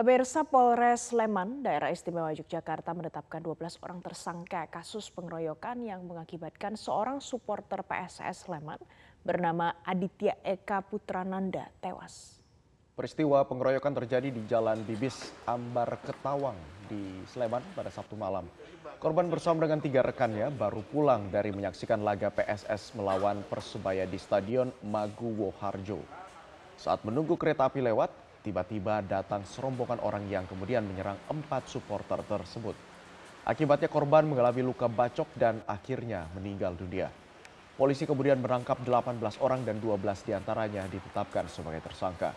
Pemirsa Polres Sleman, Daerah Istimewa Yogyakarta menetapkan 12 orang tersangka kasus pengeroyokan yang mengakibatkan seorang supporter PSS Sleman bernama Aditya Eka Putrananda tewas. Peristiwa pengeroyokan terjadi di Jalan Bibis Ambar Ketawang di Sleman pada Sabtu malam. Korban bersama dengan tiga rekannya baru pulang dari menyaksikan laga PSS melawan Persebaya di Stadion Maguwo Harjo. Saat menunggu kereta api lewat, tiba-tiba datang serombongan orang yang kemudian menyerang empat supporter tersebut. Akibatnya korban mengalami luka bacok dan akhirnya meninggal dunia. Polisi kemudian menangkap 18 orang dan 12 di antaranya ditetapkan sebagai tersangka.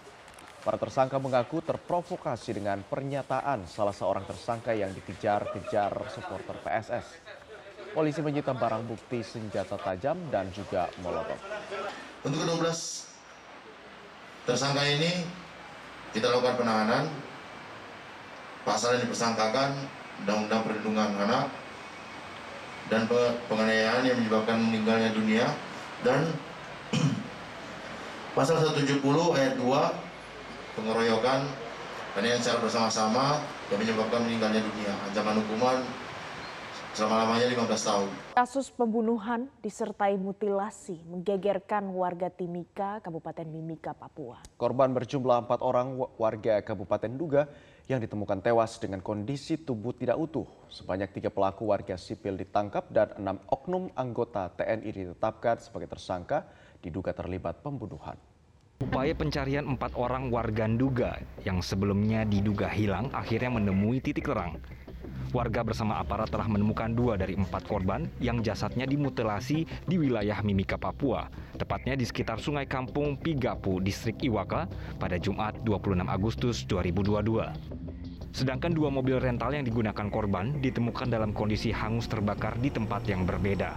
Para tersangka mengaku terprovokasi dengan pernyataan salah seorang tersangka yang dikejar-kejar supporter PSS. Polisi menyita barang bukti senjata tajam dan juga molotov. Untuk ke-12 tersangka ini kita lakukan penahanan pasal yang dipersangkakan undang-undang perlindungan anak dan penganiayaan yang menyebabkan meninggalnya dunia dan pasal 170 ayat 2 pengeroyokan penganiayaan secara bersama-sama yang menyebabkan meninggalnya dunia. Ancaman hukuman selama-lamanya 15 tahun. Kasus pembunuhan disertai mutilasi menggegerkan warga Timika, Kabupaten Mimika, Papua. Korban berjumlah empat orang warga Kabupaten Duga yang ditemukan tewas dengan kondisi tubuh tidak utuh. Sebanyak tiga pelaku warga sipil ditangkap dan enam oknum anggota TNI ditetapkan sebagai tersangka diduga terlibat pembunuhan. Upaya pencarian empat orang warga Duga yang sebelumnya diduga hilang akhirnya menemui titik terang. Warga bersama aparat telah menemukan dua dari empat korban yang jasadnya dimutilasi di wilayah Mimika, Papua, tepatnya di sekitar Sungai Kampung Pigapu, Distrik Iwaka, pada Jumat 26 Agustus 2022. Sedangkan dua mobil rental yang digunakan korban ditemukan dalam kondisi hangus terbakar di tempat yang berbeda.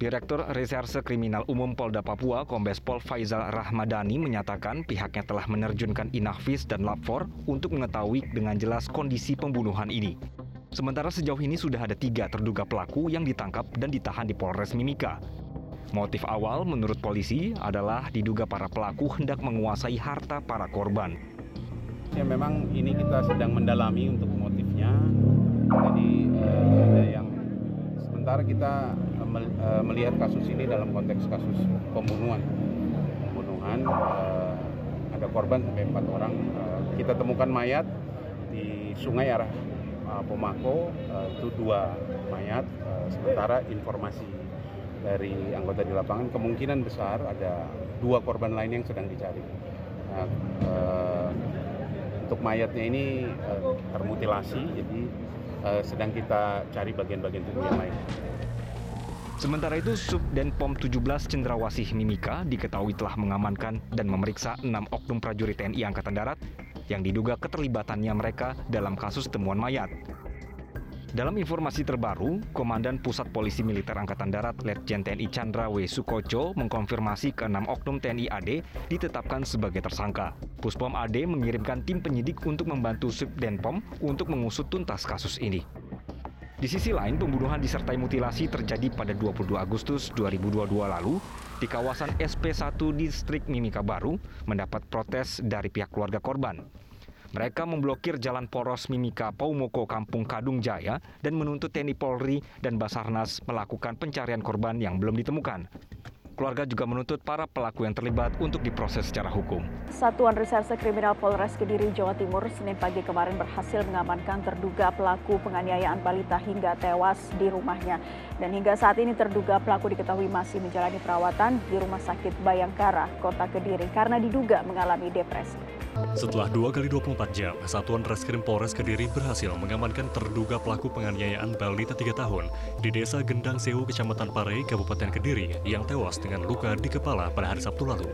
Direktur Reserse Kriminal Umum Polda Papua, Kombes Pol Faizal Rahmadani menyatakan pihaknya telah menerjunkan Inafis dan Lapfor untuk mengetahui dengan jelas kondisi pembunuhan ini. Sementara sejauh ini sudah ada tiga terduga pelaku yang ditangkap dan ditahan di Polres Mimika. Motif awal menurut polisi adalah diduga para pelaku hendak menguasai harta para korban. Ya memang ini kita sedang mendalami untuk motifnya. Jadi eh, ada yang sementara kita eh, melihat kasus ini dalam konteks kasus pembunuhan. Pembunuhan eh, ada korban sampai empat orang. kita temukan mayat di sungai arah Pomako uh, itu dua mayat uh, sementara informasi dari anggota di lapangan kemungkinan besar ada dua korban lain yang sedang dicari. Nah, untuk mayatnya ini termutilasi jadi sedang kita cari bagian-bagian tubuh yang lain. Sementara itu, Subdenpom 17 Cendrawasih Mimika diketahui telah mengamankan dan memeriksa enam oknum prajurit TNI Angkatan Darat yang diduga keterlibatannya mereka dalam kasus temuan mayat. Dalam informasi terbaru, Komandan Pusat Polisi Militer Angkatan Darat Letjen TNI Chandra W. Sukoco mengkonfirmasi ke enam oknum TNI AD ditetapkan sebagai tersangka. Puspom AD mengirimkan tim penyidik untuk membantu Subdenpom untuk mengusut tuntas kasus ini. Di sisi lain, pembunuhan disertai mutilasi terjadi pada 22 Agustus 2022 lalu di kawasan SP1 Distrik Mimika Baru mendapat protes dari pihak keluarga korban. Mereka memblokir jalan poros Mimika Paumoko Kampung Kadung Jaya dan menuntut TNI Polri dan Basarnas melakukan pencarian korban yang belum ditemukan. Keluarga juga menuntut para pelaku yang terlibat untuk diproses secara hukum. Satuan Reserse Kriminal Polres Kediri, Jawa Timur, Senin pagi kemarin berhasil mengamankan terduga pelaku penganiayaan balita hingga tewas di rumahnya. Dan hingga saat ini terduga pelaku diketahui masih menjalani perawatan di Rumah Sakit Bayangkara, Kota Kediri, karena diduga mengalami depresi. Setelah 2 kali 24 jam, Satuan Reskrim Polres Kediri berhasil mengamankan terduga pelaku penganiayaan balita 3 tahun di Desa Gendang Sewu, Kecamatan Pare, Kabupaten Kediri yang tewas dengan luka di kepala pada hari Sabtu lalu.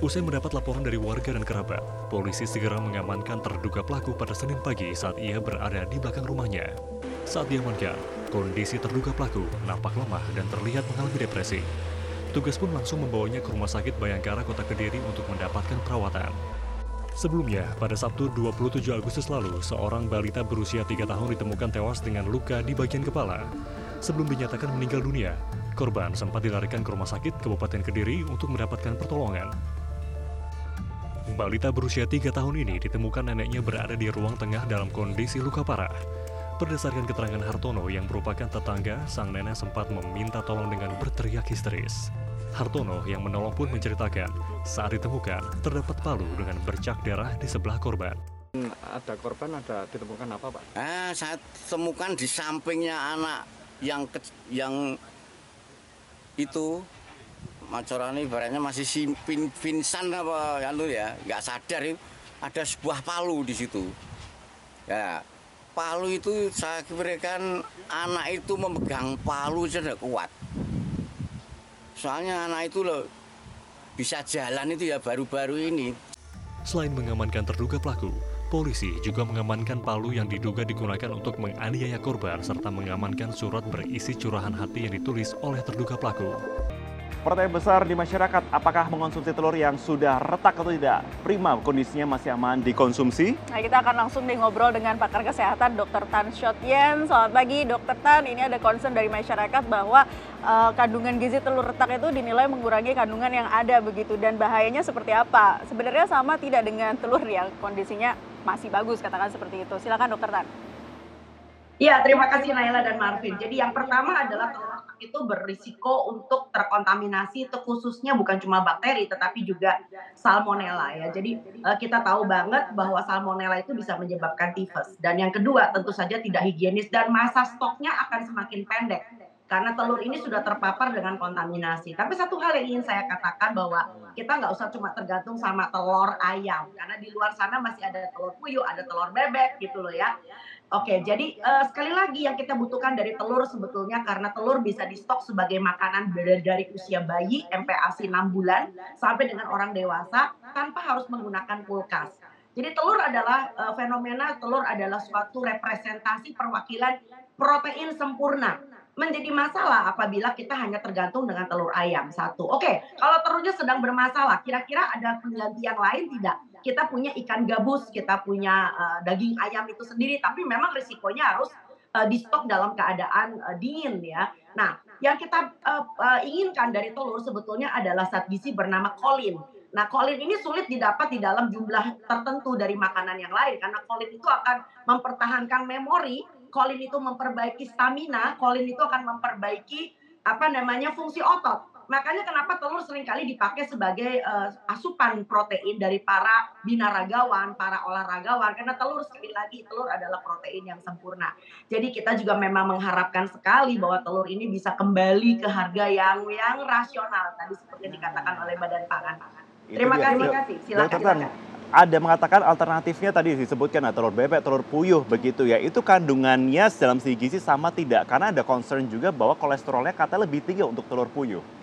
Usai mendapat laporan dari warga dan kerabat, polisi segera mengamankan terduga pelaku pada Senin pagi saat ia berada di belakang rumahnya. Saat diamankan, kondisi terduga pelaku nampak lemah dan terlihat mengalami depresi. Tugas pun langsung membawanya ke Rumah Sakit Bayangkara Kota Kediri untuk mendapatkan perawatan. Sebelumnya, pada Sabtu 27 Agustus lalu, seorang balita berusia 3 tahun ditemukan tewas dengan luka di bagian kepala. Sebelum dinyatakan meninggal dunia, korban sempat dilarikan ke Rumah Sakit Kabupaten Kediri untuk mendapatkan pertolongan. Balita berusia tiga tahun ini ditemukan neneknya berada di ruang tengah dalam kondisi luka parah. Berdasarkan keterangan Hartono yang merupakan tetangga, sang nenek sempat meminta tolong dengan berteriak histeris. Hartono yang menolong pun menceritakan, saat ditemukan, terdapat palu dengan bercak darah di sebelah korban. Ada korban, ada ditemukan apa Pak? Eh, saya temukan di sampingnya anak yang ke, yang itu macorane ibaratnya masih simpin pingsan apa ya lu ya nggak sadar itu ada sebuah palu di situ ya palu itu saya kirakan anak itu memegang palu sudah kuat soalnya anak itu loh bisa jalan itu ya baru-baru ini Selain mengamankan terduga pelaku, polisi juga mengamankan palu yang diduga digunakan untuk menganiaya korban serta mengamankan surat berisi curahan hati yang ditulis oleh terduga pelaku. Pertanyaan besar di masyarakat, apakah mengonsumsi telur yang sudah retak atau tidak? Prima, kondisinya masih aman dikonsumsi? Nah, kita akan langsung nih ngobrol dengan pakar kesehatan Dr. Tan Shot Yen. Selamat pagi, Dr. Tan. Ini ada concern dari masyarakat bahwa uh, kandungan gizi telur retak itu dinilai mengurangi kandungan yang ada begitu dan bahayanya seperti apa? Sebenarnya sama tidak dengan telur yang kondisinya masih bagus, katakan seperti itu. Silakan, Dr. Tan. Iya, terima kasih Naila dan Marvin. Jadi yang pertama adalah telur itu berisiko untuk terkontaminasi itu khususnya bukan cuma bakteri tetapi juga salmonella ya. Jadi uh, kita tahu banget bahwa salmonella itu bisa menyebabkan tifus. Dan yang kedua tentu saja tidak higienis dan masa stoknya akan semakin pendek karena telur ini sudah terpapar dengan kontaminasi. Tapi satu hal yang ingin saya katakan bahwa kita nggak usah cuma tergantung sama telur ayam, karena di luar sana masih ada telur puyuh, ada telur bebek gitu loh ya. Oke, jadi uh, sekali lagi yang kita butuhkan dari telur sebetulnya karena telur bisa di stok sebagai makanan dari, usia bayi MPASI 6 bulan sampai dengan orang dewasa tanpa harus menggunakan kulkas. Jadi telur adalah uh, fenomena telur adalah suatu representasi perwakilan protein sempurna menjadi masalah apabila kita hanya tergantung dengan telur ayam satu. Oke, kalau telurnya sedang bermasalah, kira-kira ada pengganti yang lain tidak? Kita punya ikan gabus, kita punya uh, daging ayam itu sendiri, tapi memang risikonya harus uh, di stok dalam keadaan uh, dingin ya. Nah, yang kita uh, uh, inginkan dari telur sebetulnya adalah zat gizi bernama kolin. Nah, kolin ini sulit didapat di dalam jumlah tertentu dari makanan yang lain karena kolin itu akan mempertahankan memori kolin itu memperbaiki stamina, kolin itu akan memperbaiki apa namanya fungsi otot. Makanya kenapa telur sering kali dipakai sebagai uh, asupan protein dari para binaragawan, para olahragawan. Karena telur sekali lagi telur adalah protein yang sempurna. Jadi kita juga memang mengharapkan sekali bahwa telur ini bisa kembali ke harga yang yang rasional tadi seperti dikatakan oleh Badan Pangan. Terima kasih, terima kasih. Silakan. silakan ada mengatakan alternatifnya tadi disebutkan nah, telur bebek, telur puyuh begitu ya. Itu kandungannya dalam segi gizi sama tidak? Karena ada concern juga bahwa kolesterolnya kata lebih tinggi untuk telur puyuh.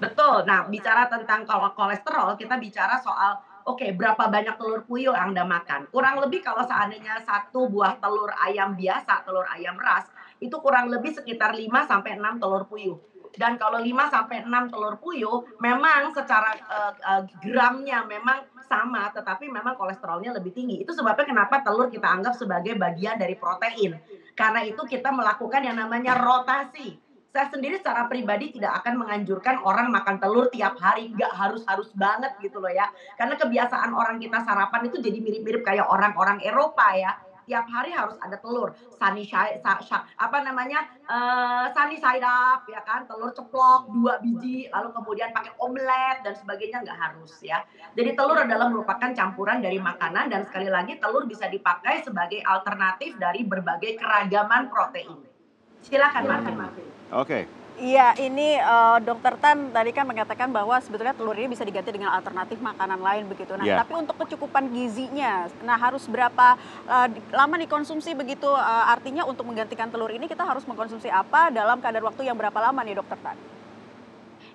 Betul. Nah, bicara tentang kalau kolesterol, kita bicara soal oke okay, berapa banyak telur puyuh yang Anda makan. Kurang lebih kalau seandainya satu buah telur ayam biasa, telur ayam ras, itu kurang lebih sekitar 5 sampai 6 telur puyuh dan kalau 5 sampai 6 telur puyuh memang secara uh, uh, gramnya memang sama tetapi memang kolesterolnya lebih tinggi. Itu sebabnya kenapa telur kita anggap sebagai bagian dari protein. Karena itu kita melakukan yang namanya rotasi. Saya sendiri secara pribadi tidak akan menganjurkan orang makan telur tiap hari, nggak harus-harus banget gitu loh ya. Karena kebiasaan orang kita sarapan itu jadi mirip-mirip kayak orang-orang Eropa ya. Tiap hari harus ada telur. Sunny side sa, sa, apa namanya uh, sunny side up ya kan? Telur ceplok dua biji lalu kemudian pakai omelet dan sebagainya. Nggak harus ya. Jadi telur adalah merupakan campuran dari makanan dan sekali lagi telur bisa dipakai sebagai alternatif dari berbagai keragaman protein silakan Martin. Oke. Okay. Iya, ini uh, Dokter Tan tadi kan mengatakan bahwa sebetulnya telur ini bisa diganti dengan alternatif makanan lain begitu. Nah, yeah. tapi untuk kecukupan gizinya, nah harus berapa uh, lama dikonsumsi begitu? Uh, artinya untuk menggantikan telur ini kita harus mengkonsumsi apa dalam kadar waktu yang berapa lama nih, Dokter Tan?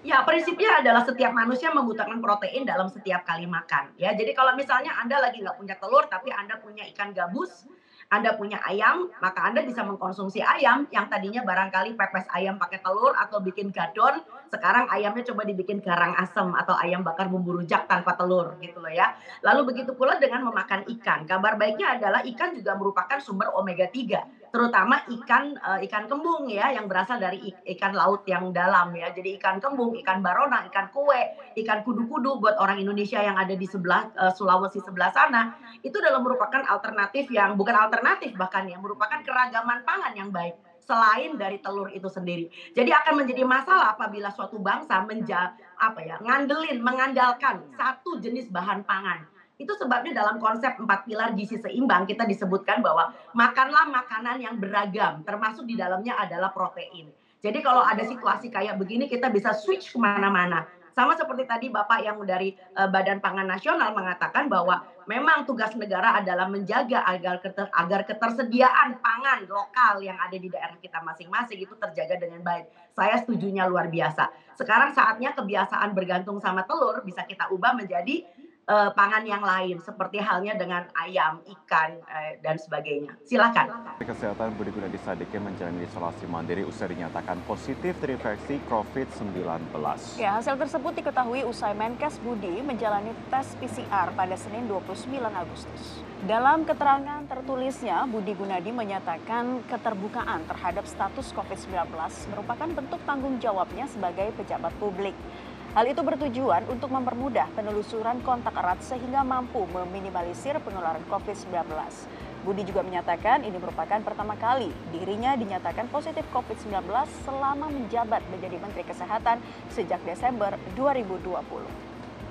Ya, prinsipnya adalah setiap manusia membutuhkan protein dalam setiap kali makan. Ya, jadi kalau misalnya Anda lagi nggak punya telur, tapi Anda punya ikan gabus, anda punya ayam, maka Anda bisa mengkonsumsi ayam yang tadinya barangkali pepes ayam pakai telur atau bikin gadon, sekarang ayamnya coba dibikin garang asem atau ayam bakar bumbu rujak tanpa telur gitu loh ya. Lalu begitu pula dengan memakan ikan. Kabar baiknya adalah ikan juga merupakan sumber omega 3 terutama ikan uh, ikan kembung ya yang berasal dari ikan laut yang dalam ya. Jadi ikan kembung, ikan barona, ikan kue, ikan kudu-kudu buat orang Indonesia yang ada di sebelah uh, Sulawesi sebelah sana itu adalah merupakan alternatif yang bukan alternatif bahkan ya merupakan keragaman pangan yang baik selain dari telur itu sendiri. Jadi akan menjadi masalah apabila suatu bangsa menja apa ya ngandelin mengandalkan satu jenis bahan pangan itu sebabnya dalam konsep empat pilar gizi seimbang kita disebutkan bahwa makanlah makanan yang beragam, termasuk di dalamnya adalah protein. Jadi kalau ada situasi kayak begini kita bisa switch ke mana-mana. Sama seperti tadi Bapak yang dari uh, Badan Pangan Nasional mengatakan bahwa memang tugas negara adalah menjaga agar keter, agar ketersediaan pangan lokal yang ada di daerah kita masing-masing itu terjaga dengan baik. Saya setujunya luar biasa. Sekarang saatnya kebiasaan bergantung sama telur bisa kita ubah menjadi uh, pangan yang lain seperti halnya dengan ayam, ikan uh, dan sebagainya. Silakan. Kesehatan Budi Gunadi Sadikin menjalani isolasi mandiri usai dinyatakan positif terinfeksi COVID-19. Ya, hasil tersebut diketahui usai Menkes Budi menjalani tes PCR pada Senin 29 Agustus. Dalam keterangan tertulisnya, Budi Gunadi menyatakan keterbukaan terhadap status COVID-19 merupakan bentuk tanggung jawabnya sebagai pejabat publik. Hal itu bertujuan untuk mempermudah penelusuran kontak erat sehingga mampu meminimalisir penularan COVID-19. Budi juga menyatakan ini merupakan pertama kali dirinya dinyatakan positif COVID-19 selama menjabat menjadi Menteri Kesehatan sejak Desember 2020.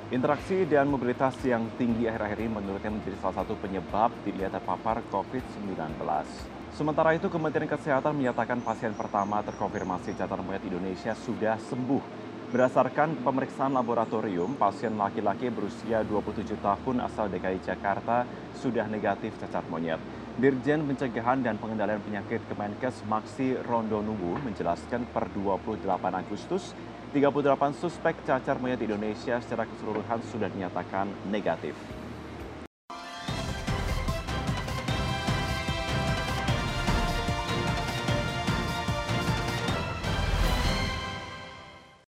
Interaksi dan mobilitas yang tinggi akhir-akhir ini menurutnya menjadi salah satu penyebab dilihat terpapar COVID-19. Sementara itu, Kementerian Kesehatan menyatakan pasien pertama terkonfirmasi cacar monyet Indonesia sudah sembuh Berdasarkan pemeriksaan laboratorium, pasien laki-laki berusia 27 tahun asal DKI Jakarta sudah negatif cacar monyet. Dirjen Pencegahan dan Pengendalian Penyakit Kemenkes Maksi Rondonubu menjelaskan per 28 Agustus, 38 suspek cacar monyet Indonesia secara keseluruhan sudah dinyatakan negatif.